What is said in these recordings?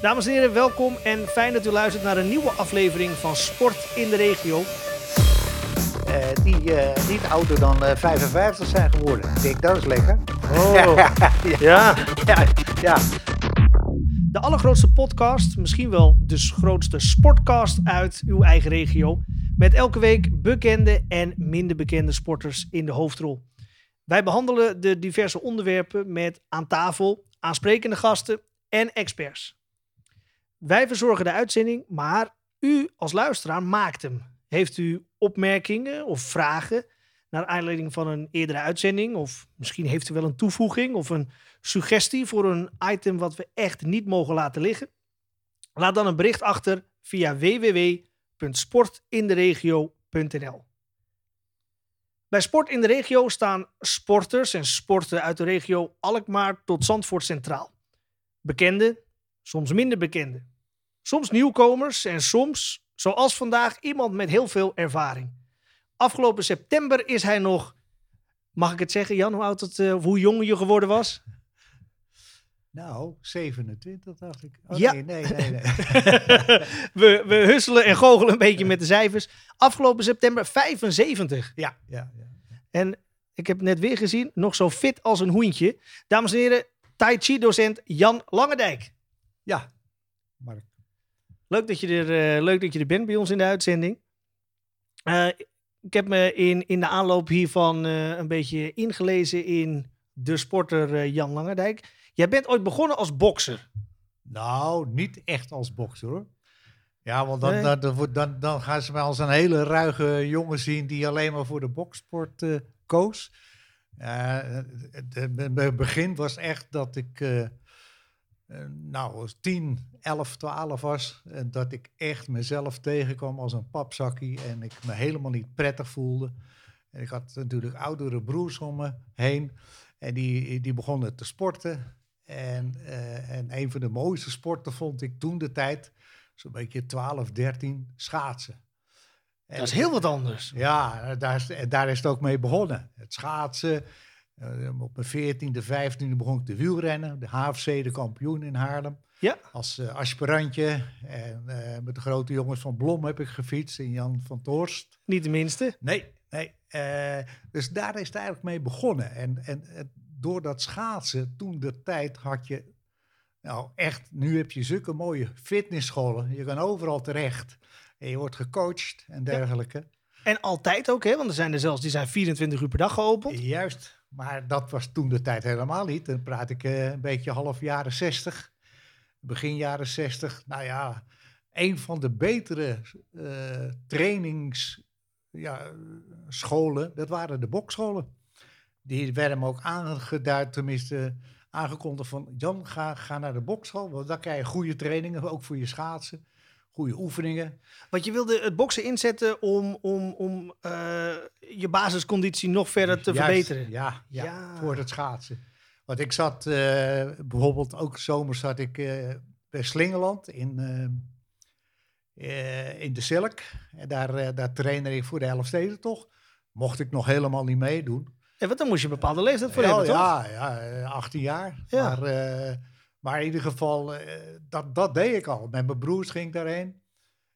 Dames en heren, welkom en fijn dat u luistert naar een nieuwe aflevering van Sport in de Regio. Eh, die eh, niet ouder dan eh, 55 zijn geworden. Ik denk, dat is lekker. Oh, ja. ja. Ja, ja. De allergrootste podcast, misschien wel de grootste sportcast uit uw eigen regio. Met elke week bekende en minder bekende sporters in de hoofdrol. Wij behandelen de diverse onderwerpen met aan tafel aansprekende gasten en experts. Wij verzorgen de uitzending, maar u als luisteraar maakt hem. Heeft u opmerkingen of vragen naar aanleiding van een eerdere uitzending? Of misschien heeft u wel een toevoeging of een suggestie voor een item wat we echt niet mogen laten liggen? Laat dan een bericht achter via www.sportinderegio.nl. Bij Sport in de Regio staan sporters en sporten uit de regio Alkmaar tot Zandvoort centraal. Bekende, soms minder bekende. Soms nieuwkomers en soms, zoals vandaag, iemand met heel veel ervaring. Afgelopen september is hij nog, mag ik het zeggen Jan, hoe, oud het, eh, hoe jong je geworden was? Nou, 27 dacht ik. Oh, Ja. Nee, nee, nee. nee. we, we husselen en goochelen een beetje met de cijfers. Afgelopen september 75. ja, ja, ja. En ik heb net weer gezien, nog zo fit als een hoentje. Dames en heren, Tai Chi docent Jan Langendijk. Ja, Mark. Leuk dat je er, eh, leuk dat je er bent bij ons in de uitzending. Eh, ik heb me in, in de aanloop hiervan eh, een beetje ingelezen in de sporter Jan Langendijk. Jij bent ooit begonnen als bokser. Nou, niet echt als bokser hoor. Ja, want dan, Nee. dan, dan, dan, gaan ze mij als een hele ruige jongen zien die alleen maar voor de boksport koos. Het- begin was echt dat ik nou, als 10, 11, 12 was. En dat ik echt mezelf tegenkwam als een papzakkie. En ik me helemaal niet prettig voelde. En ik had natuurlijk oudere broers om me heen. En die, die begonnen te sporten. En, eh, en een van de mooiste sporten vond ik toen de tijd, zo'n beetje 12, 13, schaatsen. En Dat is heel wat anders. ja, daar is, daar is het ook mee begonnen. Het schaatsen. Eh, op mijn 14e, 15e begon ik te wielrennen. De HFC, de kampioen in Haarlem. Ja. Als eh, aspirantje. En eh, met de grote jongens van Blom heb ik gefietst. En Jan van Toorst. Niet de minste. Nee, nee. dus daar is het eigenlijk mee begonnen. En, en, en door dat schaatsen, toen de tijd had je... Nou, echt, nu heb je zulke mooie fitnessscholen. Je kan overal terecht. En je wordt gecoacht en dergelijke. En altijd ook, hè? want er zijn er zelfs die zijn 24 uur per dag geopend. Juist, maar dat was toen de tijd helemaal niet. Dan praat ik eh, een beetje half jaren 60, begin jaren 60. Nou ja, een van de betere eh trainings, ja, dat waren de bokscholen. Die werden me ook aangeduid, tenminste aangekondigd van... Jan, ga, ga naar de bokschool, want dan krijg je goede trainingen, ook voor je schaatsen. Goede oefeningen. Want je wilde het boksen inzetten om, om, om eh, je basisconditie nog verder te Juist, verbeteren. Ja, ja, Ja. voor het schaatsen. Want ik zat eh, bijvoorbeeld ook zomers zat ik eh, bij Slingeland in, in de Silk. En daar, daar trainde ik voor de Elfstedentocht. Mocht ik nog helemaal niet meedoen. Ja, want dan moest je een bepaalde leeftijd voor hebben, toch? ja, ja, eh, 18 jaar. Ja. Maar, maar in ieder geval, eh, dat, dat deed ik al. Met mijn broers ging ik daarheen.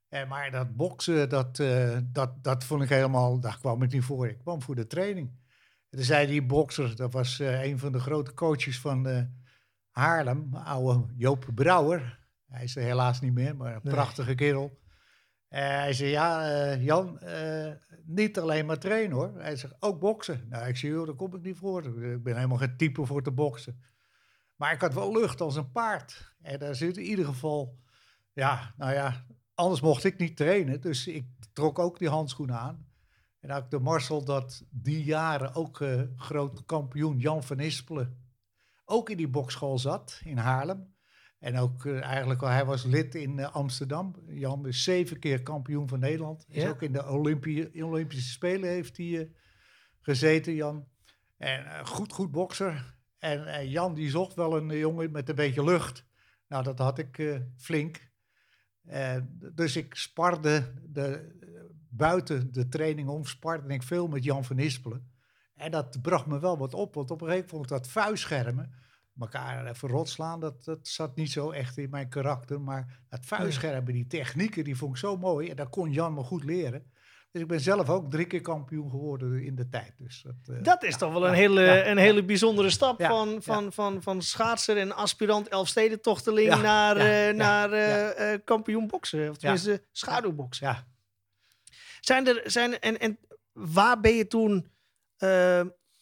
Eh, maar dat boksen, dat, eh, dat, dat vond ik helemaal, daar kwam ik niet voor. Ik kwam voor de training. En toen zei die bokser, dat was eh, een van de grote coaches van Haarlem, oude Joop Brouwer. Hij is er helaas niet meer, maar een Nee. prachtige kerel. Hij zei, ja, Jan, niet alleen maar trainen hoor. Hij zegt, ook boksen. Nou, ik zei, joh, daar kom ik niet voor. Ik ben helemaal geen type voor te boksen. Maar ik had wel lucht als een paard. En daar zit in ieder geval, ja, nou ja, anders mocht ik niet trainen. Dus ik trok ook die handschoenen aan. En had ik de Marcel dat die jaren ook eh groot kampioen Jan van Ispelen ook in die bokschool zat in Haarlem. En ook eh, eigenlijk, al hij was lid in eh, Amsterdam. Jan is zeven keer kampioen van Nederland. Is Ja. ook in de Olympische Spelen heeft hij gezeten, Jan. En goed, goed bokser. En eh, Jan die zocht wel een jongen met een beetje lucht. Nou, dat had ik eh, flink. Eh, dus ik sparde de, eh, buiten de training om, sparde ik veel met Jan van Ispelen. En dat bracht me wel wat op, want op een gegeven moment vond ik dat vuistschermen. elkaar even rot slaan, dat, dat zat niet zo echt in mijn karakter. Maar het vuilscherpen, die technieken, die vond ik zo mooi. En dat kon Jan me goed leren. Dus ik ben zelf ook drie keer kampioen geworden in de tijd. Dus dat, uh, dat is toch wel een, hele, een hele bijzondere stap van, van, van, van schaatser en aspirant Elfstedentochterling naar, uh, naar uh, kampioen boksen. Of tenminste schaduwboksen. Ja. Zijn er, zijn, en, en waar ben je toen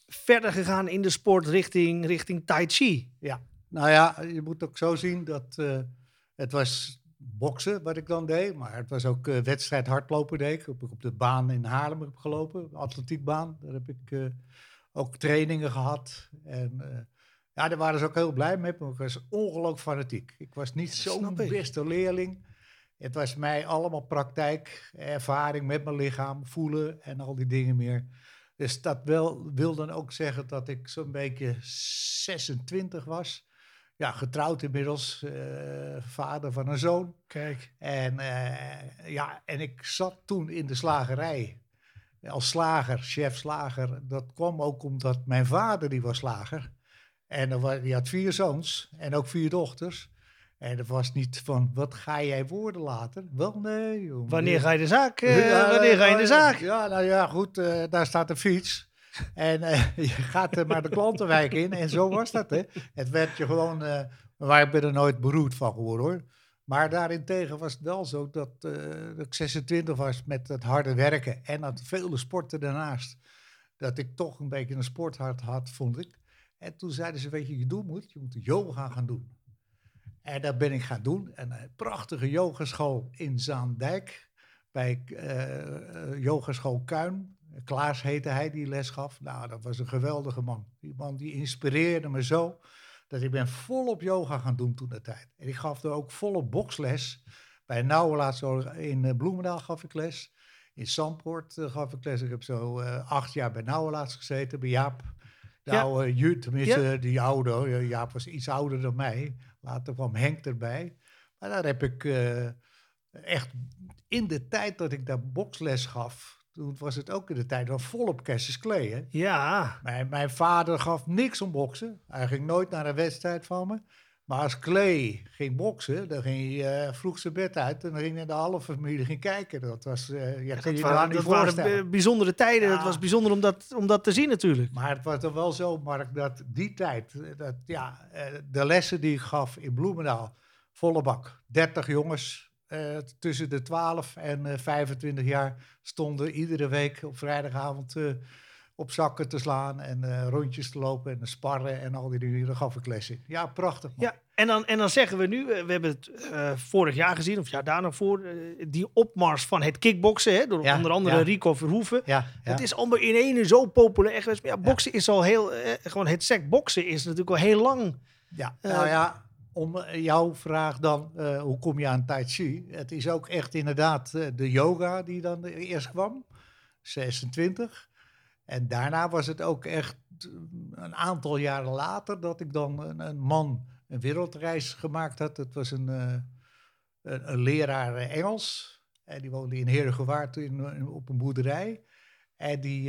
verder gegaan in de sport richting, richting Tai Chi? Ja, nou ja, je moet ook zo zien dat het was boksen, wat ik dan deed. Maar het was ook uh, wedstrijd hardlopen deed ik. Op, op de baan in Haarlem heb gelopen, atletiekbaan. Daar heb ik uh, ook trainingen gehad. En uh, ja, daar waren ze ook heel blij mee. Maar ik was ongelooflijk fanatiek. Ik was niet zo'n beste leerling. Het was mij allemaal praktijk, ervaring met mijn lichaam, voelen en al die dingen meer. Dus dat wel, wil dan ook zeggen dat ik zo'n beetje 26 was ja, getrouwd inmiddels, uh, vader van een zoon. Kijk. En, uh, ja, en ik zat toen in de slagerij als slager, chef slager. Dat kwam ook omdat mijn vader, die was slager. En die had vier zoons en ook vier dochters. En dat was niet van, wat ga jij worden later? Wel, nee. Jongen. Wanneer ga je de zaak? Uh, ja, wanneer ga je de zaak? Ja, nou ja, goed, daar staat een fiets. En uh, je gaat er maar de klantenwijk in. En zo was dat, hè. Het werd je gewoon... Uh, ik ben er nooit beroerd van geworden, hoor. Maar daarentegen was het wel zo dat, uh, dat ik 26 was met het harde werken. En dat vele sporten daarnaast. Dat ik toch een beetje een sporthart had, vond ik. En toen zeiden ze, weet je, je doen moet? Je moet yoga gaan doen. En dat ben ik gaan doen. En een prachtige yogaschool in Zaandijk. Bij uh, Yogaschool Kuin. Klaas heette hij, die les gaf. Nou, dat was een geweldige man. Die man die inspireerde me zo dat ik ben volop yoga gaan doen toen de tijd. En ik gaf er ook volop boksles. Bij Nauwelaat in uh, Bloemendaal gaf ik les. In Zandpoort uh, gaf ik les. Ik heb zo uh, acht jaar bij Nauwelaats gezeten, bij Jaap. De ja. oude, tenminste ja. die oude. Jaap was iets ouder dan mij. Later kwam Henk erbij. Maar daar heb ik echt in de tijd dat ik daar boksles gaf, toen was het ook in de tijd van volop Cassius Clay. Hè? Ja. Mijn, mijn vader gaf niks om boksen. Hij ging nooit naar een wedstrijd van me. Maar als Clay ging boksen, dan ging hij uh, vroeg zijn bed uit. En dan ging hij de halve familie ging kijken. Dat was, uh, ja, dat, waren, dat waren bijzondere tijden. Ja. Het was bijzonder om dat, om dat te zien natuurlijk. Maar het was toch wel zo, Mark, dat die tijd, dat, ja, de lessen die ik gaf in Bloemendaal, volle bak. 30 jongens, uh, tussen de 12 en uh, 25 jaar stonden iedere week op vrijdagavond uh, op zakken te slaan en rondjes te lopen en sparren en al die dingen. Daar gaf ik les in. Ja, prachtig. Man. Ja, en dan, en dan zeggen we nu, we hebben het vorig jaar gezien, of ja, daarna voor, die opmars van het kickboksen, hè, door ja, onder andere ja. Rico Verhoeven. Ja, ja. Het is allemaal in ene zo populair geweest. Maar ja, boksen is al heel, gewoon het sec boksen is natuurlijk al heel lang. Ja, nou ja om jouw vraag dan, uh, hoe kom je aan Tai Chi? Het is ook echt inderdaad uh, de yoga die dan eerst kwam, 26. En daarna was het ook echt een aantal jaren later dat ik dan een, een man een wereldreis gemaakt had. Het was een, een, leraar Engels. En die woonde in Herengewaard in, op een boerderij. En die,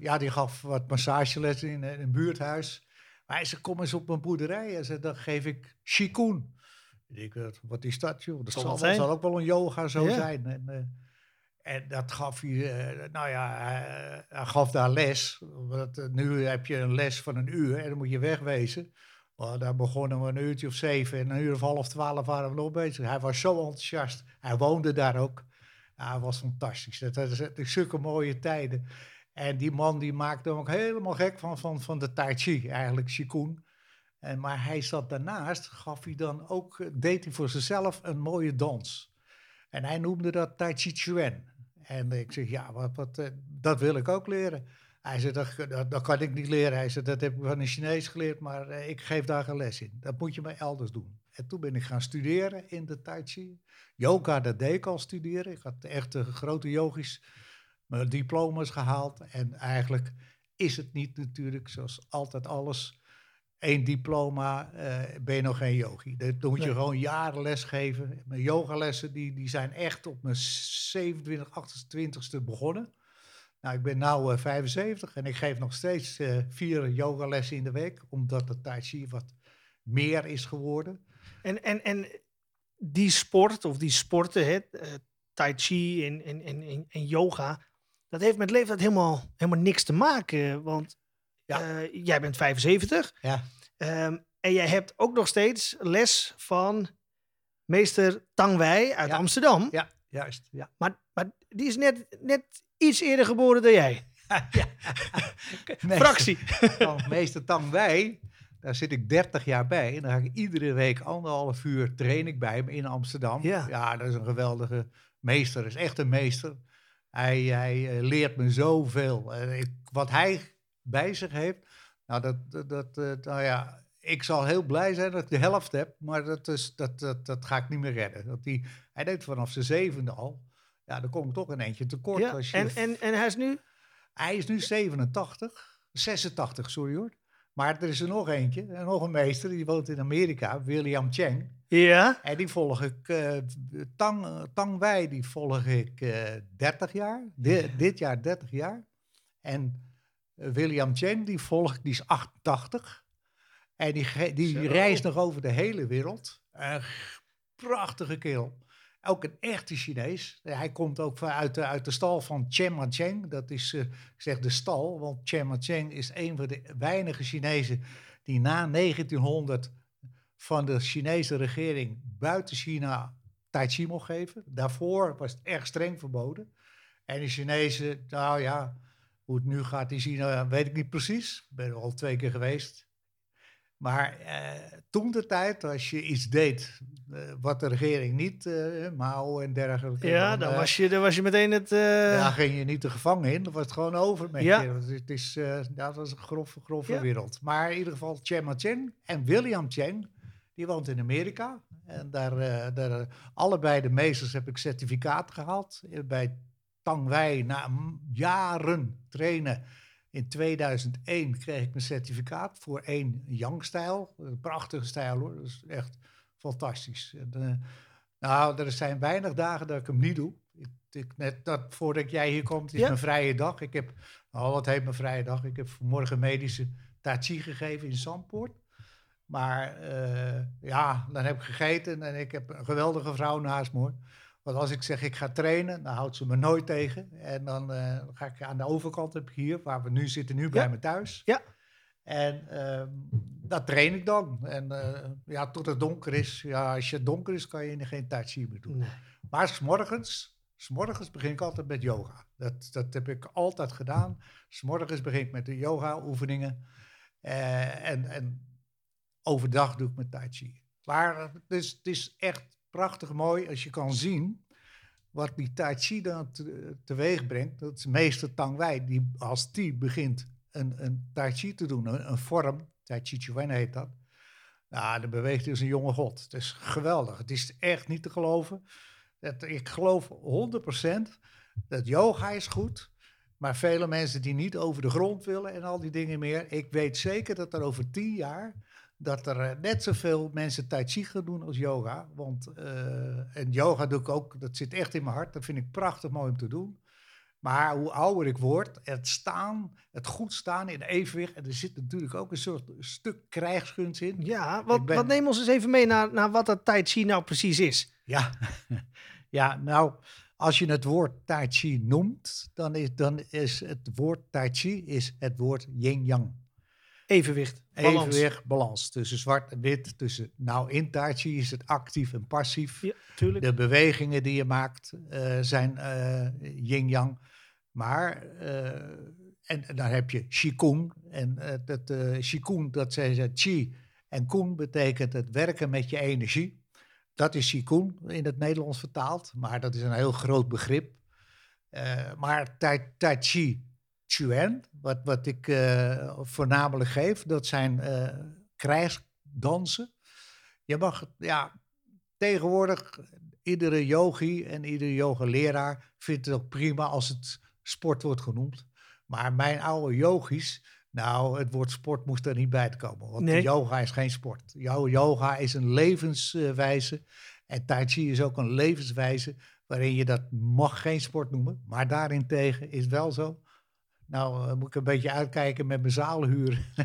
ja, die gaf wat massagelessen in, in een buurthuis. Maar hij zei, kom eens op mijn boerderij. En dan geef ik Shikun. Ik wat is dat, joh? Dat zal, zal, ook wel een yoga zo ja. zijn. En, uh, en, dat gaf hij, uh, nou ja, hij, hij, gaf daar les. Want, uh, nu heb je een les van een uur en dan moet je wegwezen. Maar daar begonnen we een uurtje of zeven en een uur of half twaalf waren we nog bezig. Hij was zo enthousiast. Hij woonde daar ook. Ja, hij was fantastisch. Dat, dat is zulke mooie tijden. En die man die maakte hem ook helemaal gek van, van, van de Tai Chi, eigenlijk Qigong. En, maar hij zat daarnaast, gaf hij dan ook, deed hij voor zichzelf een mooie dans. En hij noemde dat Tai Chi Chuan. En ik zeg, ja, wat, wat, dat wil ik ook leren. Hij zei, dat, kan ik niet leren. Hij zei, dat heb ik van een Chinees geleerd, maar uh, ik geef daar geen les in. Dat moet je maar elders doen. En toen ben ik gaan studeren in de Tai Chi. Yoga, dat deed ik al studeren. Ik had echt een grote yogisch mijn diploma's gehaald. En eigenlijk is het niet natuurlijk, zoals altijd alles, één diploma, uh, ben je nog geen yogi. Dan moet je nee. gewoon jaren les geven. Mijn yogalessen die, die zijn echt op mijn 27, 28ste begonnen. Nou, ik ben nu 75 en ik geef nog steeds uh, vier yogalessen in de week, omdat de Tai Chi wat meer is geworden. En, en, en die sport, of die sporten, hè, Tai Chi en, en, en, en yoga, dat heeft met leeftijd helemaal, helemaal niks te maken. Want ja. jij bent 75. Ja. Um, en jij hebt ook nog steeds les van meester Tang Wei uit Amsterdam. Ja, juist. Ja. Maar, maar die is net, net iets eerder geboren dan jij. ja. Fractie. meester Tang Wei, daar zit ik 30 jaar bij. En daar ga ik iedere week anderhalf uur train ik bij hem in Amsterdam. Ja, ja dat is een geweldige meester. Dat is echt een meester. Hij, hij eh, leert me zoveel. Ik, wat hij bij zich heeft, nou, dat, dat, eh, nou ja, ik zal heel blij zijn dat ik de helft heb, maar dat, is, dat, dat, dat ga ik niet meer redden. Dat die, hij deed vanaf zijn zevende al. Ja, dan kom ik toch een eentje tekort. Ja, als je, en, en, en hij is nu? Hij is nu 87, 86, sorry hoor. Maar er is er nog eentje, en nog een meester, die woont in Amerika, William Cheng. Ja. En die volg ik, uh, Tang, Tang Wei, die volg ik uh, eh, 30 jaar. Dit jaar 30 jaar. En uh, William Cheng, die volg ik, die is 88. En die, die reist nog over de hele wereld. Een prachtige kerel. Ook een echte Chinees. Hij komt ook uit de, uit de stal van Chen Mancheng. Dat is, uh, ik zeg de stal, want Chen Mancheng is een van de weinige Chinezen die na 1900 van de Chinese regering buiten China Tai Chi mocht geven. Daarvoor was het erg streng verboden. En de Chinezen, nou ja, hoe het nu gaat in China, weet ik niet precies. Ik ben er al twee keer geweest. Maar eh, toen de tijd, als je iets deed uh, wat de regering niet, uh, Mao en dergelijke. Ja, dan, was, je, dan was je meteen het. Ja, ging je niet de gevangen in, dan was het gewoon over met ja. je. Het is, ja, dat was een grove, grove ja. wereld. Maar in ieder geval, Chen Cheng en William Cheng, die woont in Amerika. En daar, daar allebei de meesters heb ik certificaat gehaald. Bij Tang Wei, na jaren trainen in 2001 kreeg ik mijn certificaat voor één Yang-stijl. Een prachtige stijl hoor, dat is echt fantastisch. En, uh, nou, er zijn weinig dagen dat ik hem niet doe. Ik, ik, net dat voordat jij hier komt, is mijn vrije dag. Ik heb, oh, wat heet mijn vrije dag? Ik heb vanmorgen medische tai gegeven in Zandpoort. Maar uh, ja, dan heb ik gegeten en ik heb een geweldige vrouw naast me. Want als ik zeg ik ga trainen, dan houdt ze me nooit tegen. En dan uh, ga ik aan de overkant heb ik hier, waar we nu zitten, nu bij me thuis. Ja. En uh, dat train ik dan. En uh, ja, tot het donker is. Ja, als het donker is, kan je geen tai chi meer doen. Nee. Maar s'morgens, s'morgens begin ik altijd met yoga. Dat, dat heb ik altijd gedaan. S'morgens begin ik met de yoga oefeningen. Uh, en, en overdag doe ik mijn tai chi. Maar dus, het is echt prachtig mooi als je kan zien wat die Tai Chi dan te, teweeg brengt. Dat is meester Tang Wei, die als die begint een, een Tai Chi te doen, een, vorm, Tai Chi Chuan heet dat. Nou, dan beweegt als een jonge god. Het is geweldig. Het is echt niet te geloven. Ik geloof 100% dat yoga is goed. Maar vele mensen die niet over de grond willen en al die dingen meer. Ik weet zeker dat er over tien jaar dat er eh, net zoveel mensen tai chi gaan doen als yoga. Want uh, en yoga doe ik ook, dat zit echt in mijn hart. Dat vind ik prachtig mooi om te doen. Maar hoe ouder ik word, het staan, het goed staan in evenwicht. En er zit natuurlijk ook een soort stuk krijgsgunst in. Ja, wat, wat neem ons eens even mee naar, naar wat dat tai chi nou precies is. Ja, ja nou, als je het woord tai chi noemt, dan is, dan is het woord tai chi is het woord yin-yang. Evenwicht. Balans. Evenwicht, balans. Tussen zwart en wit. Tussen, nou, in Tai Chi is het actief en passief. Ja, tuurlijk. De bewegingen die je maakt uh, zijn uh, yin-yang. Maar, uh, en, en, dan heb je Qigong. En dat Qigong, dat zijn Qi en Kung betekent het werken met je energie. Dat is Qigong in het Nederlands vertaald. Maar dat is een heel groot begrip. maar tai, tai Chi Chuan, wat, wat ik uh, voornamelijk geef, dat zijn uh, krijgsdansen. Je mag, ja, tegenwoordig, iedere yogi en iedere yogaleraar vindt het ook prima als het sport wordt genoemd. Maar mijn oude yogis, nou, het woord sport moest er niet bij komen. Want nee. yoga is geen sport. Jouw yoga is een levenswijze. En Tai Chi is ook een levenswijze waarin je dat mag geen sport noemen. Maar daarentegen is wel zo Nou, moet ik een beetje uitkijken met mijn zaalhuur.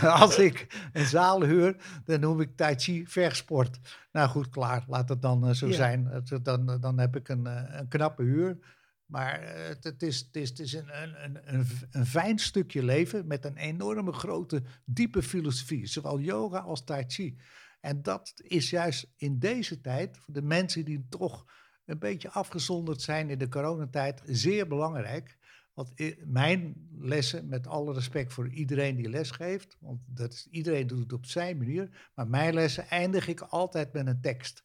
Als ik een zaal huur, dan noem ik Tai Chi vechtsport. Nou goed, klaar. Laat het dan zo zijn. Dan, dan heb ik een, een knappe huur. Maar het, het, is, het, is, het is een, een, een, een fijn stukje leven met een enorme grote, diepe filosofie. Zowel yoga als tai chi. En dat is juist in deze tijd, voor de mensen die toch een beetje afgezonderd zijn in de coronatijd, zeer belangrijk. Want mijn lessen, met alle respect voor iedereen die les geeft, want dat is, iedereen doet het op zijn manier, maar mijn lessen eindig ik altijd met een tekst.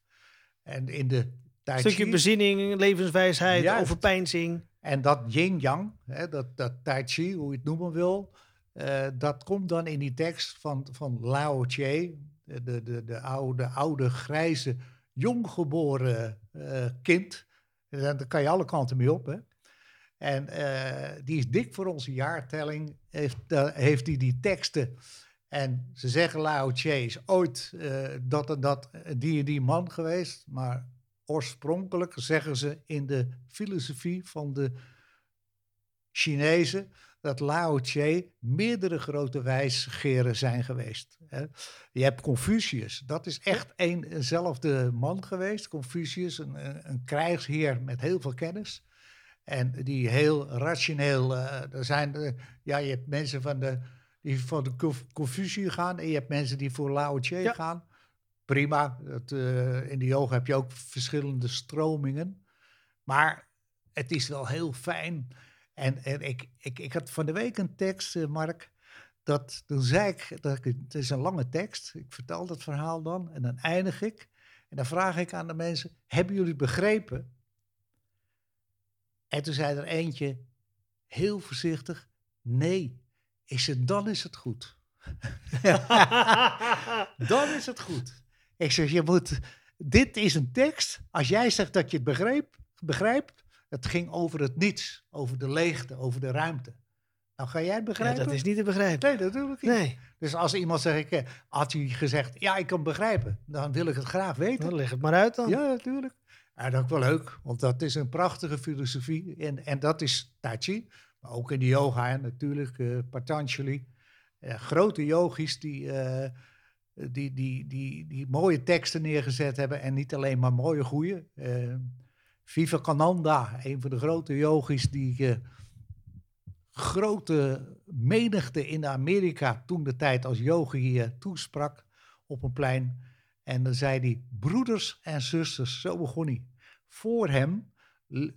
En in de Tai stukje bezinning, levenswijsheid, Juist. overpeinzing. En dat yin-yang, dat, dat tai chi, hoe je het noemen wil, uh, dat komt dan in die tekst van, van Lao Tse, de, de, de, oude, oude, grijze, jonggeboren uh, kind. En daar kan je alle kanten mee op. Hè? En uh, die is dik voor onze jaartelling, heeft, heeft die, die teksten. En ze zeggen Lao Tse is ooit dat en dat, die die man geweest, maar oorspronkelijk, zeggen ze in de filosofie van de Chinezen, dat Lao Tse meerdere grote wijsgeren zijn geweest. Je hebt Confucius, dat is echt eenzelfde man geweest. Confucius, een, een krijgsheer met heel veel kennis. En die heel rationeel, uh, er zijn, ja, je hebt mensen van de, die voor de Confucius gaan en je hebt mensen die voor Lao Tse gaan prima. Dat, uh, in de yoga heb je ook verschillende stromingen. Maar het is wel heel fijn. En, en ik, ik, ik had van de week een tekst, uh, Mark. Dat, toen zei ik, dat het is een lange tekst. Ik vertel dat verhaal dan en dan eindig ik. En dan vraag ik aan de mensen, hebben jullie begrepen? En toen zei er eentje, heel voorzichtig, nee. Ik zei, dan is het goed. dan is het goed. Ik zeg, je moet, dit is een tekst. Als jij zegt dat je het begreep, begrijpt, het ging over het niets, over de leegte, over de ruimte. Nou, ga jij het begrijpen? Ja, dat is niet te begrijpen. Nee, dat doe ik niet. Nee. Dus als iemand zegt, ik, had hij gezegd, ja, ik kan begrijpen, dan wil ik het graag weten. Dan leg het maar uit dan. Ja, natuurlijk. Ja, dat is wel leuk, want dat is een prachtige filosofie. En, en dat is Tai Chi, maar ook in de yoga natuurlijk, uh, Patanjali. Uh, grote yogis die... Uh, eh, die, die, die, die mooie teksten neergezet hebben. En niet alleen maar mooie, goede. Uh, Viva Kananda, een van de grote yogis die uh, grote menigte in Amerika toen de tijd als yogi hier toesprak op een plein. En dan zei hij, broeders en zusters, zo begon hij. Voor hem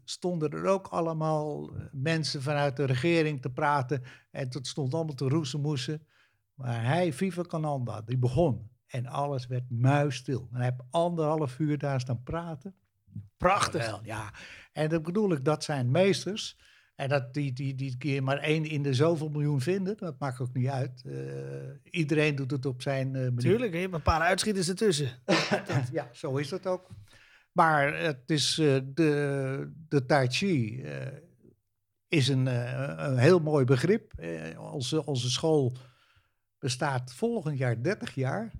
stonden er ook allemaal mensen vanuit de regering te praten. En het stond allemaal te roezemoesen. Maar hij, Viva Cananda, die begon. En alles werd muisstil. En hij heeft anderhalf uur daar staan praten. Prachtig. ja. En dat bedoel ik, dat zijn meesters. En dat die, die, die keer maar één in de zoveel miljoen vinden, dat maakt ook niet uit. Uh, iedereen doet het op zijn uh, manier. Tuurlijk, je hebt een paar uitschieters ertussen. ja, zo is dat ook. Maar het is uh, de, de Tai Chi is een, een heel mooi begrip. onze, onze school bestaat volgend jaar 30 jaar.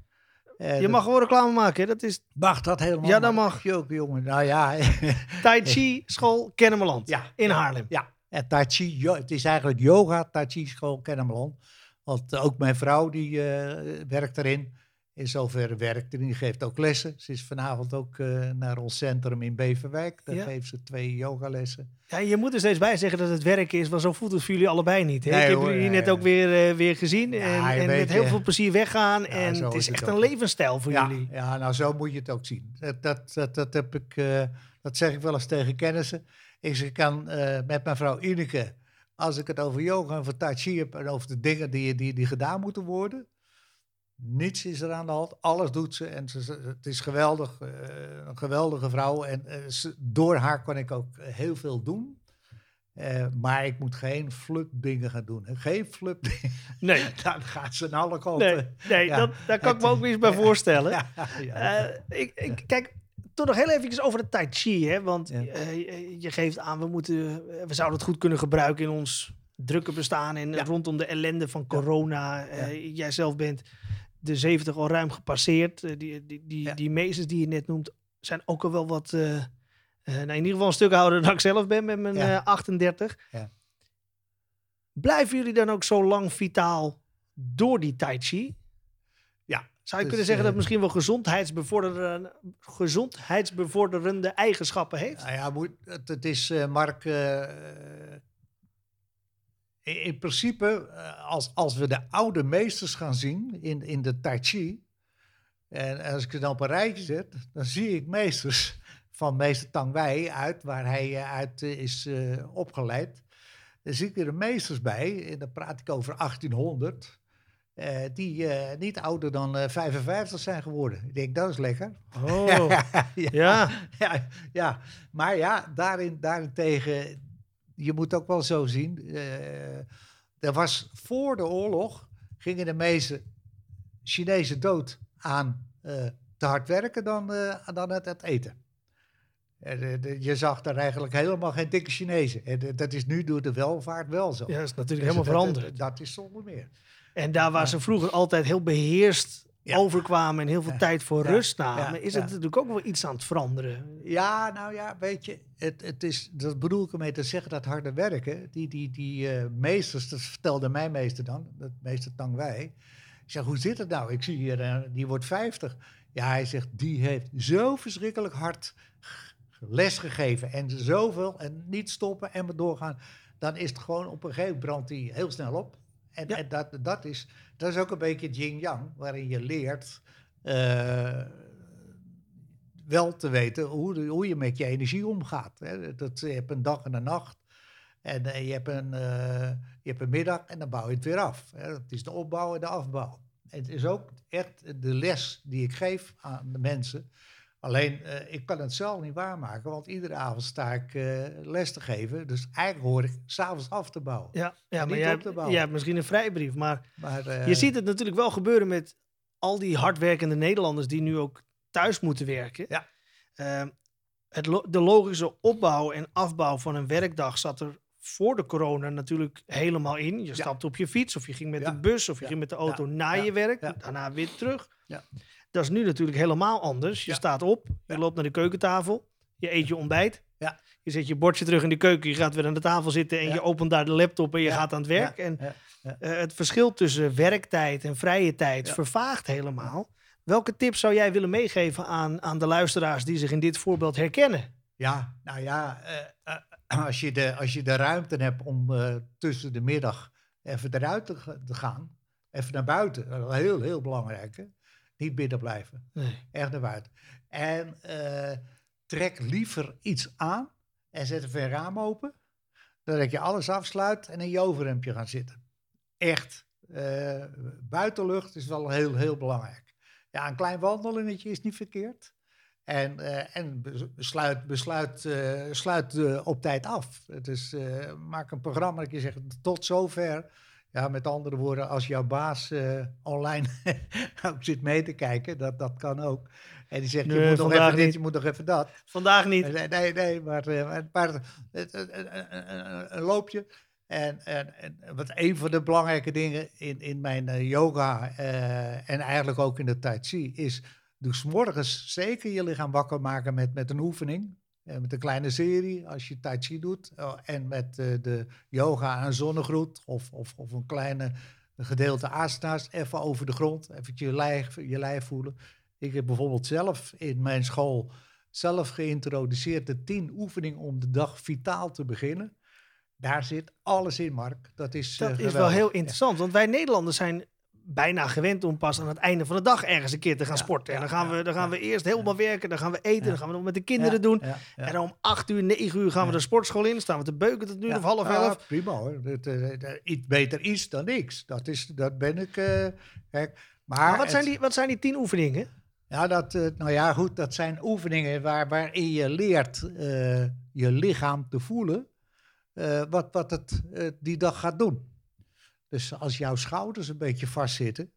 Uh, je mag gewoon reclame maken, dat is... Mag dat helemaal? Ja, dat mag. Je ook, jongen. Nou ja. tai Chi School Kennemerland ja, in Haarlem. Ja, en Tai Chi, het is eigenlijk yoga Tai Chi School Kennemerland. Want ook mijn vrouw die uh, werkt erin in zoverre werkt. En die geeft ook lessen. Ze is vanavond ook uh, naar ons centrum in Beverwijk. Daar geeft ze twee yogalessen. Ja, je moet er steeds bij zeggen dat het werk is, want zo voelt het voor jullie allebei niet. Hè? Nee, ik heb jullie net ook weer, uh, weer gezien ja, en, en met heel veel plezier weggaan. en het is, echt een levensstijl voor jullie. Ja, nou zo moet je het ook zien. Dat, dat, dat, dat heb ik, uh, dat zeg ik wel eens tegen kennissen. Ik zeg, kan met mijn vrouw Ineke, als ik het over yoga en voor tai chi heb en over de dingen die, die, die gedaan moeten worden, niets is er aan de hand. Alles doet ze. En ze, het is geweldig. Uh, een geweldige vrouw. En uh, ze, door haar kan ik ook heel veel doen. Uh, maar ik moet geen flup dingen gaan doen. Geen flup dingen. Nee. Dan gaat ze naar alle kanten. Nee, nee ja. dat, daar kan ik me ook eens bij voorstellen. Ja, ik, ik, kijk, toch nog heel even over de Tai Chi. Hè? Want je geeft aan, we, moeten, we zouden het goed kunnen gebruiken in ons drukke bestaan. En rondom de ellende van corona. Jij zelf bent de 70 al ruim gepasseerd. Uh, die, die, die, die meesters die je net noemt, zijn ook al wel wat. Uh, nou, in ieder geval een stuk ouder dan ik zelf ben met mijn ja. 38. Ja. Blijven jullie dan ook zo lang vitaal door die tai chi? Ja. Zou je Dus, kunnen zeggen dat eh, het misschien wel gezondheidsbevorderende, gezondheidsbevorderende eigenschappen heeft? Nou ja, moet, het, het is, eh, Mark, eh, in, in principe, eh, als, als we de oude meesters gaan zien in, in de Tai Chi, en als ik het dan op een rijtje zet, dan zie ik meesters van meester Tang Wei uit, waar hij eh, uit eh, is opgeleid. Dan zie ik er de meesters bij, en dan praat ik over 1800, eh, die niet ouder dan eh, 55 zijn geworden. Ik denk, dat is lekker. Oh, ja. ja. Ja, ja, maar ja, daarin, daarentegen, je moet ook wel zo zien. eh, er was voor de oorlog, gingen de meeste Chinezen dood aan eh, te hard werken dan, eh, dan het, het eten. Je zag daar eigenlijk helemaal geen dikke Chinezen. En dat is nu door de welvaart wel zo. ja, dat is natuurlijk Dus helemaal dat- veranderd. Dat, dat is zonder meer. En daar waar ze vroeger altijd heel beheerst Ja. overkwamen en heel veel Ja. tijd voor Ja. rust namen, is het natuurlijk ook wel iets aan het veranderen. Ja, nou ja, weet je, het, het is, dat bedoel ik ermee te zeggen, dat harde werken, die, die, die eh, meesters, dat vertelde mijn meester dan, dat meester Tang Wei. Ik zeg, hoe zit het nou? Ik zie hier, eh, die wordt 50. Ja, hij zegt, die heeft zo verschrikkelijk hard les gegeven en zoveel en niet stoppen en maar doorgaan. Dan is het gewoon op een gegeven moment brandt hij heel snel op. En, en dat, dat, is, dat is ook een beetje yin-yang, waarin je leert eh, wel te weten hoe, hoe je met je energie omgaat. Hè. Dat, je hebt een dag en een nacht. En eh, je, hebt een, eh, je hebt een middag en dan bouw je het weer af. Hè. Dat is de opbouw en de afbouw. Het is ook echt de les die ik geef aan de mensen. Alleen, eh, ik kan het zelf niet waarmaken, want iedere avond sta ik eh, les te geven. Dus eigenlijk hoor ik s'avonds af te bouwen. Ja, ja maar jij, op te hebt- bouwen. jij hebt misschien een vrijbrief, maar Maar, eh, je ziet het natuurlijk wel gebeuren met al die hardwerkende Nederlanders die nu ook thuis moeten werken. Ja. Ehm, het lo- de logische opbouw en afbouw van een werkdag zat er voor de corona natuurlijk helemaal in. Je stapte op je fiets of je ging met Ja. de bus of je Ja. ging met de auto Ja. naar Ja. je werk, Ja. daarna weer terug. Ja. Dat is nu natuurlijk helemaal anders. Je Ja. staat op, je Ja. loopt naar de keukentafel, je eet je ontbijt. Ja. Je zet je bordje terug in de keuken, je gaat weer aan de tafel zitten en je opent daar de laptop en je gaat aan het werk. En eh, het verschil tussen werktijd en vrije tijd vervaagt helemaal. Welke tips zou jij willen meegeven aan, aan de luisteraars die zich in dit voorbeeld herkennen? Ja, nou ja, eh, eh, als, je de, als je de ruimte hebt om tussen de middag even eruit te, te gaan, even naar buiten, heel, heel belangrijk. Hè? Niet binnen blijven, Nee. echt naar buiten. En eh, trek liever iets aan en zet even een raam open, dan dat je alles afsluit en in je overhemdje gaan zitten. Echt, eh, buitenlucht is wel heel, heel belangrijk. Ja, een klein wandelingetje is niet verkeerd. En, eh, en bes- besluit, besluit sluit op tijd af. Dus maak een programma dat je zegt tot zover. Ja, met andere woorden, als jouw baas eh, online ook zit mee te kijken, dat, dat kan ook. En die zegt, Nee, je moet nog even dit, je moet nog even dat. Vandaag niet. Nee, nee, nee, maar, het- een, loopje. En, en, en wat een van de belangrijke dingen in, in mijn eh, yoga eh, en eigenlijk ook in de Tai Chi is, doe 's morgens zeker je lichaam wakker maken met, met een oefening. Eh, met een kleine serie als je Tai Chi doet. eh, en met eh, de yoga en zonnegroet of, of, of een kleine gedeelte asanas even over de grond. Even je lijf, je lijf voelen. Ik heb bijvoorbeeld zelf in mijn school zelf geïntroduceerd de tien oefeningen om de dag vitaal te beginnen. Daar zit alles in, Mark. Dat is, Dat is wel heel interessant, want wij Nederlanders zijn bijna gewend om pas aan het einde van de dag ergens een keer te gaan Ja, sporten. En dan gaan, we, dan gaan we eerst helemaal werken, dan gaan we eten, dan gaan we nog met de kinderen doen. En dan om acht uur, negen uur gaan we de sportschool in. Staan we te beuken tot nu of half ja, elf. prima hoor. Dat, eh, dat- iets beter is dan niks. Dat, is, dat ben ik. eh, kijk, maar Maar wat zijn, die, wat zijn die tien oefeningen? Ja, dat, eh, nou ja, goed, dat zijn oefeningen waar, waarin je leert eh, je lichaam te voelen eh, wat, wat het eh, die dag gaat doen. Dus als jouw schouders een beetje vastzitten,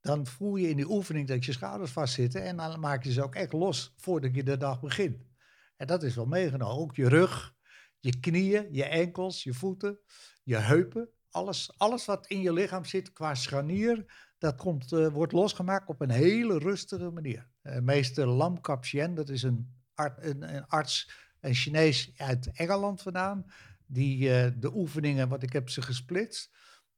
dan voel je in die oefening dat je schouders vastzitten en dan maak je ze ook echt los voordat je de dag begint. En dat is wel meegenomen. Ook je rug, je knieën, je enkels, je voeten, je heupen. Alles, alles wat in je lichaam zit qua scharnier, dat komt, eh, wordt losgemaakt op een hele rustige manier. Eh, meester Lam Kapsien, dat is een, een, arts, een Chinees uit Engeland vandaan. die, eh, de oefeningen, wat ik heb ze gesplitst.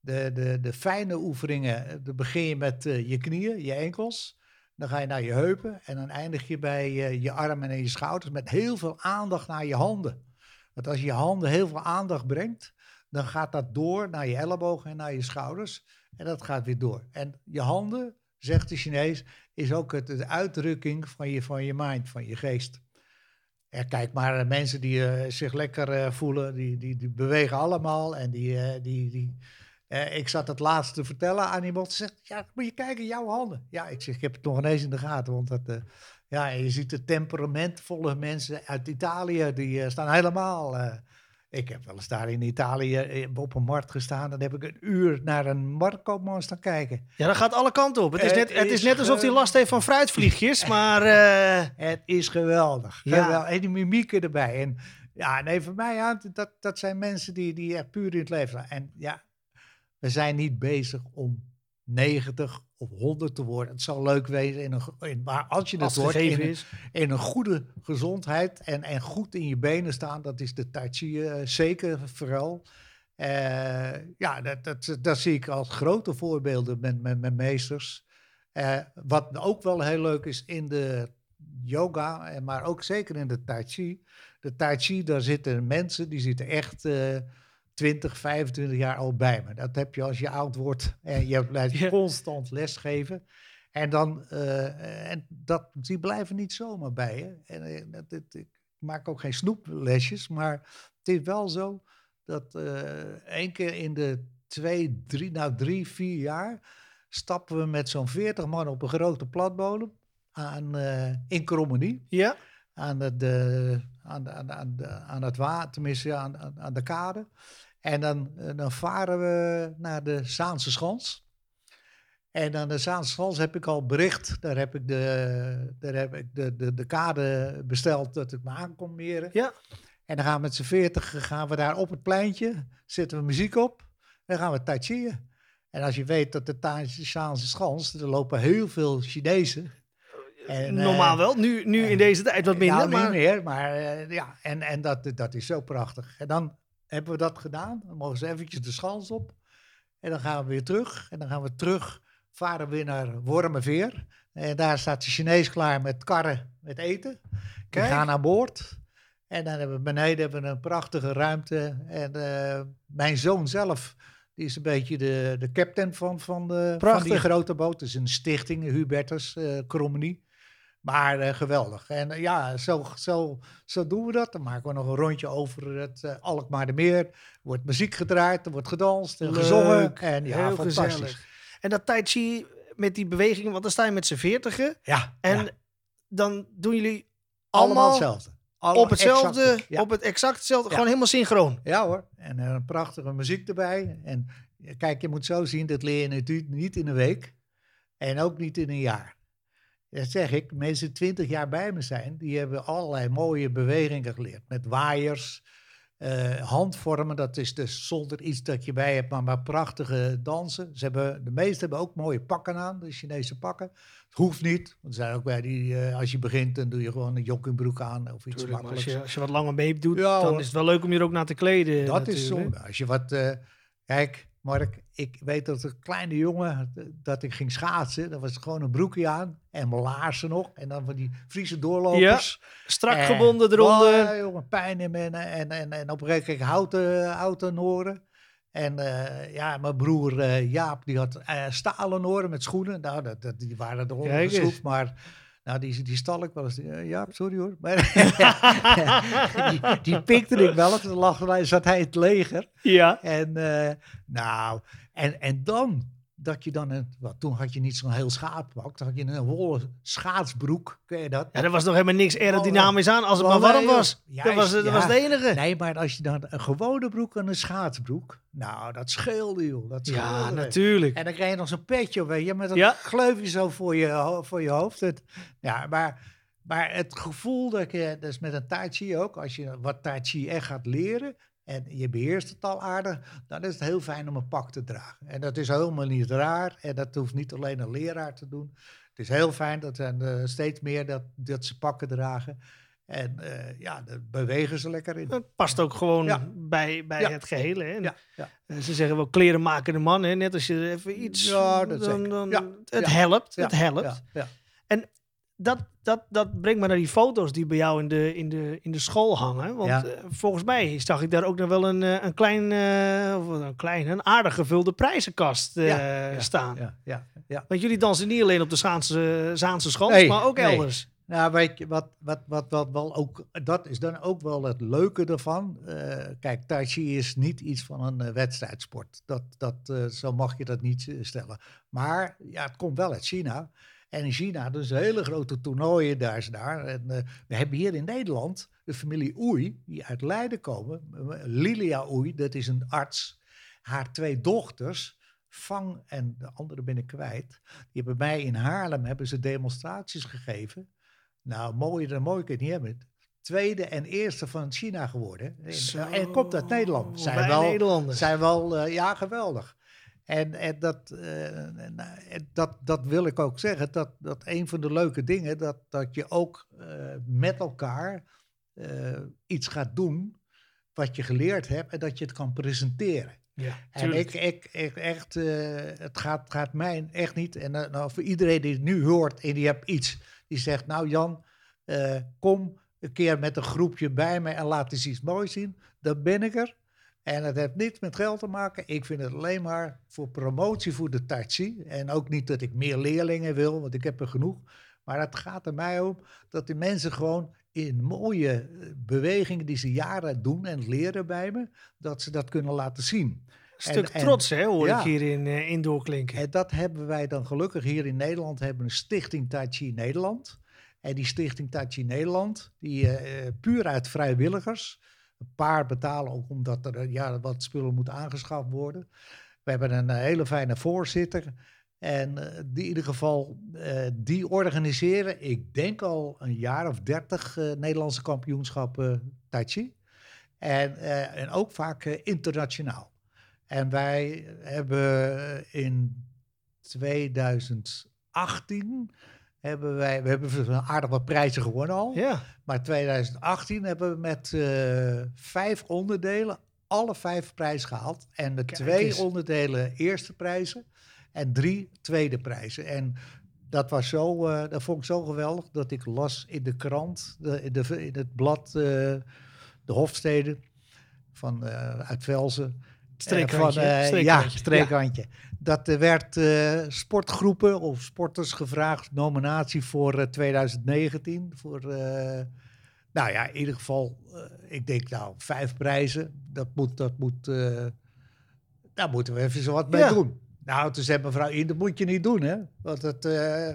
De, de, de fijne oefeningen, eh, dan begin je met eh, je knieën, je enkels. Dan ga je naar je heupen en dan eindig je bij eh, je armen en je schouders met heel veel aandacht naar je handen. Want als je je handen heel veel aandacht brengt, dan gaat dat door naar je ellebogen en naar je schouders. En dat gaat weer door. En je handen, zegt de Chinees, is ook het, de uitdrukking van je, van je mind, van je geest. Kijk maar, mensen die zich lekker voelen, die, die, die bewegen allemaal. En die, die, die, eh, ik zat het laatst te vertellen aan iemand. Ze zegt, ja, moet je kijken, jouw handen. Ja, ik zeg, ik heb het nog ineens in de gaten. Want dat, eh, ja, je ziet de temperamentvolle mensen uit Italië, die eh, staan helemaal... ik heb wel eens daar in Italië op een markt gestaan. Dan heb ik een uur naar een marktkoopman staan kijken. Ja, dat gaat alle kanten op. Het is net, het is is net alsof hij last heeft van fruitvliegjes, maar... Het is geweldig. Ja. Geweldig. En die mimieken erbij. En ja, nee, voor mij, ja, dat, dat zijn mensen die, die echt puur in het leven staan. En ja, we zijn niet bezig om 90 of 100 te worden. Het zal leuk wezen, in een, in, maar als je als het wordt, in, gegeven een- is. in een goede gezondheid en, en goed in je benen staan, dat is de tai chi eh, zeker vooral. Eh, ja, dat, dat, dat zie ik als grote voorbeelden met, met, met meesters. Eh, wat ook wel heel leuk is in de yoga, en maar ook zeker in de tai chi. De tai chi, daar zitten mensen, die zitten echt 20, 25 jaar al bij me. Dat heb je als je oud wordt en je blijft Ja. constant lesgeven. En dan, eh, en dat, die blijven niet zomaar bij je. En eh, dat, ik maak ook geen snoeplesjes, maar het is wel zo dat eh één keer in de twee, drie, nou drie, vier jaar stappen we met zo'n 40 man op een grote platbodem aan, in Krommenie Ja? aan, de, de, aan, de, aan, de, het water, tenminste aan, aan de kade. En dan, eh, dan varen we naar de Zaanse Schans. En aan de Zaanse Schans heb ik al bericht. Daar heb ik de, daar heb ik de, de, de kade besteld dat ik me aan kon meren. Ja. En dan gaan we met z'n veertig gaan we daar op het pleintje, zetten we muziek op. En dan gaan we tai chiën. En als je weet dat de Zaanse Schans, er lopen heel veel Chinezen. En, eh, Normaal wel. Nu, nu in deze tijd wat minder, ja, niet meer, maar eh, ja, en, en dat, dat is zo prachtig. En dan hebben we dat gedaan. Dan mogen ze eventjes de schans op. En dan gaan we weer terug. En dan gaan we terug, varen we weer naar Wormerveer. En daar staat de Chinees klaar met karren met eten. We gaan aan boord. En dan hebben we beneden hebben we een prachtige ruimte. En eh, mijn zoon zelf, die is een beetje de, de captain van, van, de, van die grote boot. Het is een stichting, Hubertus Krommenie. Maar eh, geweldig. En eh, ja, zo, zo, zo doen we dat. Dan maken we nog een rondje over het eh Alkmaar de Meer. Er wordt muziek gedraaid, er wordt gedanst en Leuk. gezongen. En ja, Heel fantastisch. gezellig. En dat tai chi met die bewegingen, want dan sta je met z'n veertigen. Ja, En ja. dan doen jullie allemaal allemaal hetzelfde. Allemaal op hetzelfde, exact, ja. op het exact hetzelfde, Ja. gewoon helemaal synchroon. Ja hoor, en een prachtige muziek erbij. En kijk, je moet zo zien, dat leer je natuurlijk niet in een week. En ook niet in een jaar. Dat zeg ik, mensen die 20 jaar bij me zijn, die hebben allerlei mooie bewegingen geleerd. Met waaiers, eh, handvormen, dat is dus zonder iets dat je bij hebt, maar, maar prachtige dansen. Ze hebben, de meesten hebben ook mooie pakken aan, de Chinese pakken. Het hoeft niet, want er zijn ook bij die, eh, als je begint, dan doe je gewoon een joggingbroek aan of iets Tuurlijk, maar als makkelijks. je, als je wat langer mee doet, Ja, dan hoor. is het wel leuk om je er ook naar te kleden. Dat is zonde. Als je wat. eh, kijk, Mark, ik weet dat een kleine jongen. dat ik ging schaatsen. Dan was gewoon een broekje aan. En mijn laarzen nog. En dan van die Friese doorlopers. Strak En- gebonden eronder. Oh, jongen, pijn in mijn. En, en, en op een gegeven moment houten, houten oren. En eh, ja, mijn broer eh, Jaap, die had eh, stalen oren met schoenen. Nou, dat, dat, die waren eronder geschroefd. Maar nou, die, die stal ik wel eens. Eh, Jaap, sorry hoor. Maar die, die pikte ik wel. Toen lag, zat hij in het leger. ja. En eh, nou, en, en dan dat je dan een, wat, toen had je niet zo'n heel schaappak, dan had je een wollen schaatsbroek, ken je dat? ja, er was nog helemaal niks aerodynamisch aan als het maar warm was. joh. dat was, Juist, dat was het enige. Nee, maar als je dan een gewone broek en een schaatsbroek, nou, dat scheelde joh. Dat ja, natuurlijk. En dan krijg je nog zo'n petje, weet je, met een Ja. gleufje zo voor je, voor je hoofd. Het, ja, maar, maar het gevoel dat je, dat is met een tai chi ook, als je wat tai chi echt gaat leren en je beheerst het al aardig, dan is het heel fijn om een pak te dragen. En dat is helemaal niet raar en dat hoeft niet alleen een leraar te doen. Het is heel fijn dat er eh, steeds meer dat, dat ze pakken dragen. En uh, ja, daar bewegen ze lekker in. Het past ook gewoon Ja. bij, bij Ja. het gehele. Hè? Ja. Eh, Ze zeggen wel kleren maken de man. Hè? Net als je even iets... Ja, dat dan, dan, Het helpt. Het helpt. Ja, ja. Dat, dat, dat brengt me naar die foto's die bij jou in de, in de, in de school hangen. Want Ja. eh, volgens mij zag ik daar ook nog wel een, eh, een klein, of een klein, een aardig gevulde prijzenkast Ja, ja, staan. Ja, ja, ja. Want jullie dansen niet alleen op de Zaanse, Zaanse Nee, maar ook nee. elders. Nou, weet je, wat, wat, wat, wat wel ook, dat is dan ook wel het leuke ervan. Kijk, Tai Chi is niet iets van een wedstrijdsport. Dat, dat, zo mag je dat niet stellen. Maar ja, het komt wel uit China. En in China, dus hele grote toernooien daar is daar. En eh, we hebben hier in Nederland de familie Oei, die uit Leiden komen. Lilia Oei, dat is een arts. Haar twee dochters, Fang en de andere ben ik kwijt. Die hebben mij in Haarlem hebben ze demonstraties gegeven. Nou, mooier dan mooi kun je het niet hebben. Tweede en eerste van China geworden. En, komt uit Nederland. Zijn wel, Nederlanders. zijn wel eh, ja, geweldig. En, en, dat, eh, en, eh, dat, dat wil ik ook zeggen. Dat, dat een van de leuke dingen, dat, dat je ook eh, met elkaar iets gaat doen wat je geleerd hebt en dat je het kan presenteren. Ja, En ik, ik, ik echt, het gaat, gaat mij echt niet. En nou, voor iedereen die het nu hoort en die hebt iets, die zegt, nou Jan, kom een keer met een groepje bij me en laat eens iets moois zien. Dan ben ik er. En het heeft niets met geld te maken. Ik vind het alleen maar voor promotie voor de Tai Chi. En ook niet dat ik meer leerlingen wil, want ik heb er genoeg. Maar het gaat er mij om dat die mensen gewoon in mooie eh, bewegingen die ze jaren doen en leren bij me, dat ze dat kunnen laten zien. stuk en- trots, hè, hoor ja. ik hierin eh, in doorklinken. En dat hebben wij dan gelukkig hier in Nederland, hebben een stichting Tai Chi Nederland. En die stichting Tai Chi Nederland, die eh, puur uit vrijwilligers. Paar betalen ook omdat er eh, ja, wat spullen moeten aangeschaft worden. We hebben een eh, hele fijne voorzitter. En eh, die in ieder geval, die organiseren, ik denk al een jaar of dertig Nederlandse kampioenschappen Tai Chi. En, en ook vaak internationaal. En wij hebben in 2018 hebben wij, we hebben aardig wat prijzen gewonnen al. Ja, Maar 2018 hebben we met eh, vijf onderdelen alle vijf prijzen gehaald. En de Kijk twee eens. onderdelen eerste prijzen en drie tweede prijzen. En dat was zo, eh, dat vond ik zo geweldig dat ik las in de krant, de, in, de, in het blad, eh, de Hofstede van uit Velzen. Streekrandje. Eh, van, eh, streekrandje. Ja, streekrandje. Dat er werd eh, sportgroepen of sporters gevraagd, nominatie voor eh, 2019. Voor, eh, nou ja, in ieder geval, eh, ik denk nou, vijf prijzen. Dat moet, dat moet, eh, daar moeten we even zo wat mee Ja. doen. Nou, toen zei mevrouw dat moet je niet doen, hè. Want eh,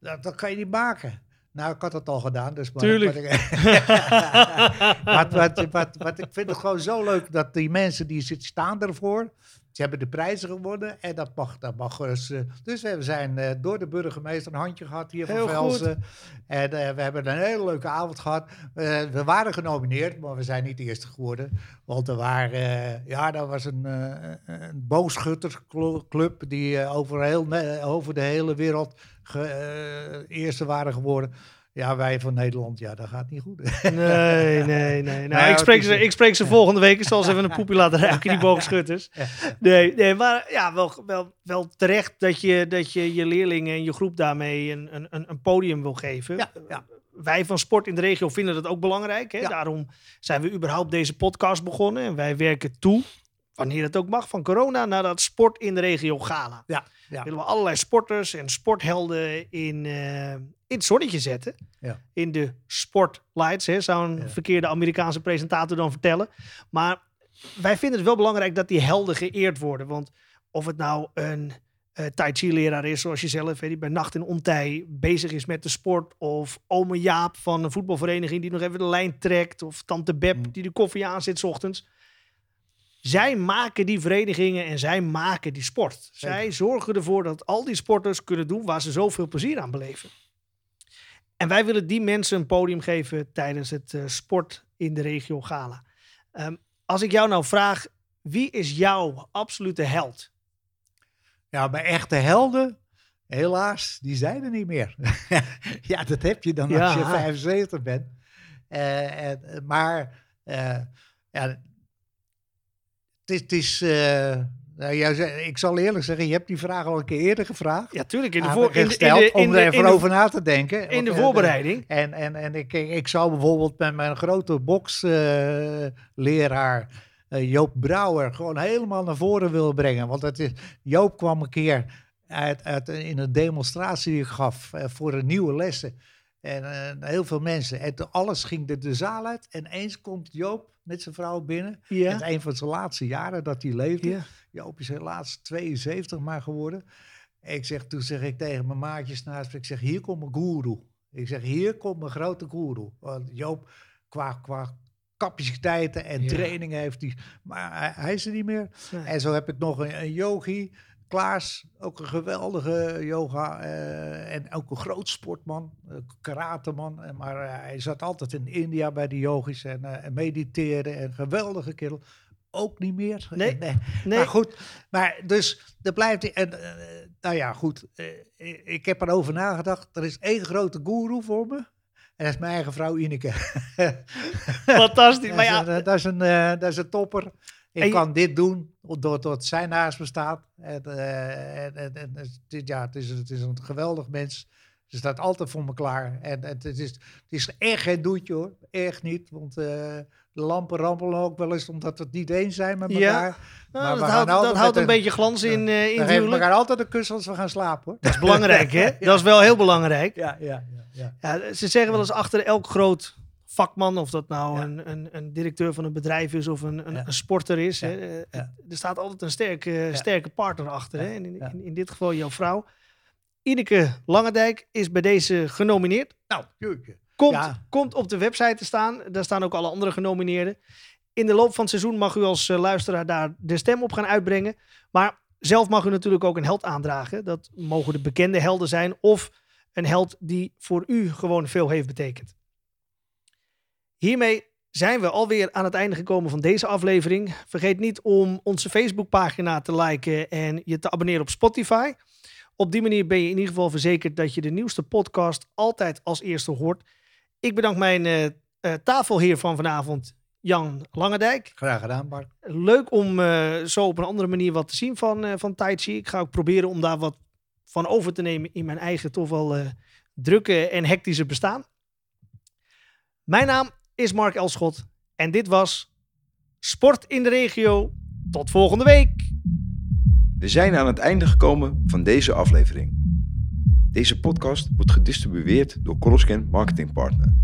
dat, dat kan je niet maken. Nou, ik had het al gedaan, dus... Maar, Tuurlijk. maar ik- wat, wat, wat, wat, ik vind het gewoon zo leuk dat die mensen die zitten staan ervoor. Ze hebben de prijzen gewonnen en dat mag, dat mag dus. eh, dus we zijn eh, door de burgemeester een handje gehad hier van Velsen. En eh, we hebben een hele leuke avond gehad. Eh, we waren genomineerd, maar we zijn niet eerste geworden. Want er waren, ja, dat was een, een boogschuttersclub die over, heel, over de hele wereld ge, eerste waren geworden. Ja, wij van Nederland, ja, dat gaat niet goed. Nee, nee, nee. Nou, Nou, ik, spreek ze, ik spreek ze volgende week. Ik zal ze even een poepie laten ruiken, die boogschutters. Nee, nee maar ja, wel, wel, wel terecht dat je, dat je je leerlingen en je groep daarmee een, een, een- podium wil geven. Ja, ja. Wij van Sport in de regio vinden dat ook belangrijk. Hè? Ja. Daarom zijn we überhaupt deze podcast begonnen. En wij werken toe, wanneer het ook mag, van corona naar dat Sport in de regio gala. Ja, ja. Willen we allerlei sporters en sporthelden in, eh, in het zonnetje zetten. Ja. In de spotlights, hè, zou een Ja. verkeerde Amerikaanse presentator dan vertellen. Maar wij vinden het wel belangrijk dat die helden geëerd worden. Want of het nou een eh Tai Chi-leraar is, zoals jezelf, hè, die bij nacht en ontij bezig is met de sport. Of ome Jaap van een voetbalvereniging die nog even de lijn trekt. Of tante Beb Mm. die de koffie aanzet 's ochtends. Zij maken die verenigingen en zij maken die sport. Zij zorgen ervoor dat al die sporters kunnen doen waar ze zoveel plezier aan beleven. En wij willen die mensen een podium geven tijdens het eh, Sport in de Regio Gala. Ehm, als ik jou nou vraag, wie is jouw absolute held? Ja, maar echte helden, helaas, die zijn er niet meer. ja, dat heb je dan als je 75 bent. Eh, en, maar eh, ja, het is... Het is eh, nou, jij zei- ik zal eerlijk zeggen, je hebt die vraag al een keer eerder gevraagd. Ja, tuurlijk. In de, voor, in de, in gesteld, de, in om er even over na te denken. in Want, de eh, voorbereiding. En, en, en ik, ik zou bijvoorbeeld met mijn grote boksleraar Joop Brouwer gewoon helemaal naar voren willen brengen. Want het is, Joop kwam een keer uit, uit, in een demonstratie die ik gaf eh, voor een nieuwe lessen. En eh, heel veel mensen. En alles ging de, de zaal uit. En eens komt Joop met zijn vrouw binnen. Ja. Het een van zijn laatste jaren dat hij leefde. Ja. Joop is helaas 72 maar geworden. Ik zeg, toen zeg ik tegen mijn maatjes naast ik zeg, hier komt mijn goeroe. Ik zeg, hier komt mijn grote goeroe. Want Joop, qua, qua capaciteiten en Ja. trainingen heeft hij, maar hij, hij is er niet meer. En zo heb ik nog een, een yogi, Klaas, ook een geweldige yoga eh, en ook een groot sportman, uh, karateman. En Maar eh, hij zat altijd in India bij de yogis en, eh, en mediteerde en geweldige kerel. Ook niet meer. Nee. nee. Nee, Maar goed, maar dus er blijft. En, eh, nou ja, goed. eh, ik- heb erover nagedacht. Er is één grote goeroe voor me. En dat is mijn eigen vrouw Ineke. fantastisch. Maar ja, dat, is een, eh, dat is een topper. Ik kan dit doen doordat zij naast me staat. En, eh, en, ja, het is, het is een geweldig mens. Ze staat altijd voor me klaar. En, en het, is, het is echt geen doetje hoor. Echt niet. Want eh, de lampen rampelen ook wel eens omdat we het niet eens zijn met Ja. elkaar. nou, maar dat gaan houdt, dat een een- beetje glans in, eh in We elkaar altijd een kus als we gaan slapen hoor. Dat is belangrijk, hè? Dat is wel heel belangrijk. Ja, ja, ja. ja. Ja, ze zeggen wel eens achter elk groot vakman, of dat nou een, een, een directeur van een bedrijf is of een, een, sporter is, hè, eh, Ja. er staat altijd een sterke, sterke partner achter. Hè? En in, in, in dit geval jouw vrouw. Ineke Langendijk is bij deze genomineerd. Nou. Komt, Ja. komt op de website te staan. Daar staan ook alle andere genomineerden. In de loop van het seizoen mag u als eh, luisteraar daar de stem op gaan uitbrengen. Maar zelf mag u natuurlijk ook een held aandragen. Dat mogen de bekende helden zijn of een held die voor u gewoon veel heeft betekend. Hiermee zijn we alweer aan het einde gekomen van deze aflevering. Vergeet niet om onze Facebookpagina te liken en je te abonneren op Spotify. Op die manier ben je in ieder geval verzekerd dat je de nieuwste podcast altijd als eerste hoort. Ik bedank mijn eh, eh, tafelheer van vanavond, Jan Langendijk. Graag gedaan, Bart. Leuk om eh, zo op een andere manier wat te zien van, eh van Tai Chi. Ik ga ook proberen om daar wat van over te nemen in mijn eigen toch wel drukke en hectische bestaan. Mijn naam is Mark Elschot en dit was Sport in de Regio. Tot volgende week. We zijn aan het einde gekomen van deze aflevering. Deze podcast wordt gedistribueerd door Coroscan Marketing Partner.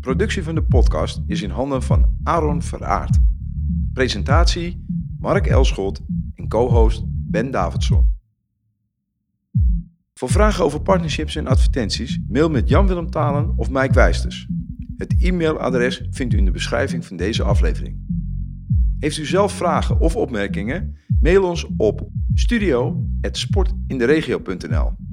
Productie van de podcast is in handen van Aaron Veraard. Presentatie Mark Elschot en co-host Ben Davidson. Voor vragen over partnerships en advertenties mail met Jan-Willem Talen of Mike Wijsters. Het e-mailadres vindt u in de beschrijving van deze aflevering. Heeft u zelf vragen of opmerkingen? Mail ons op studio.sportinderegio.nl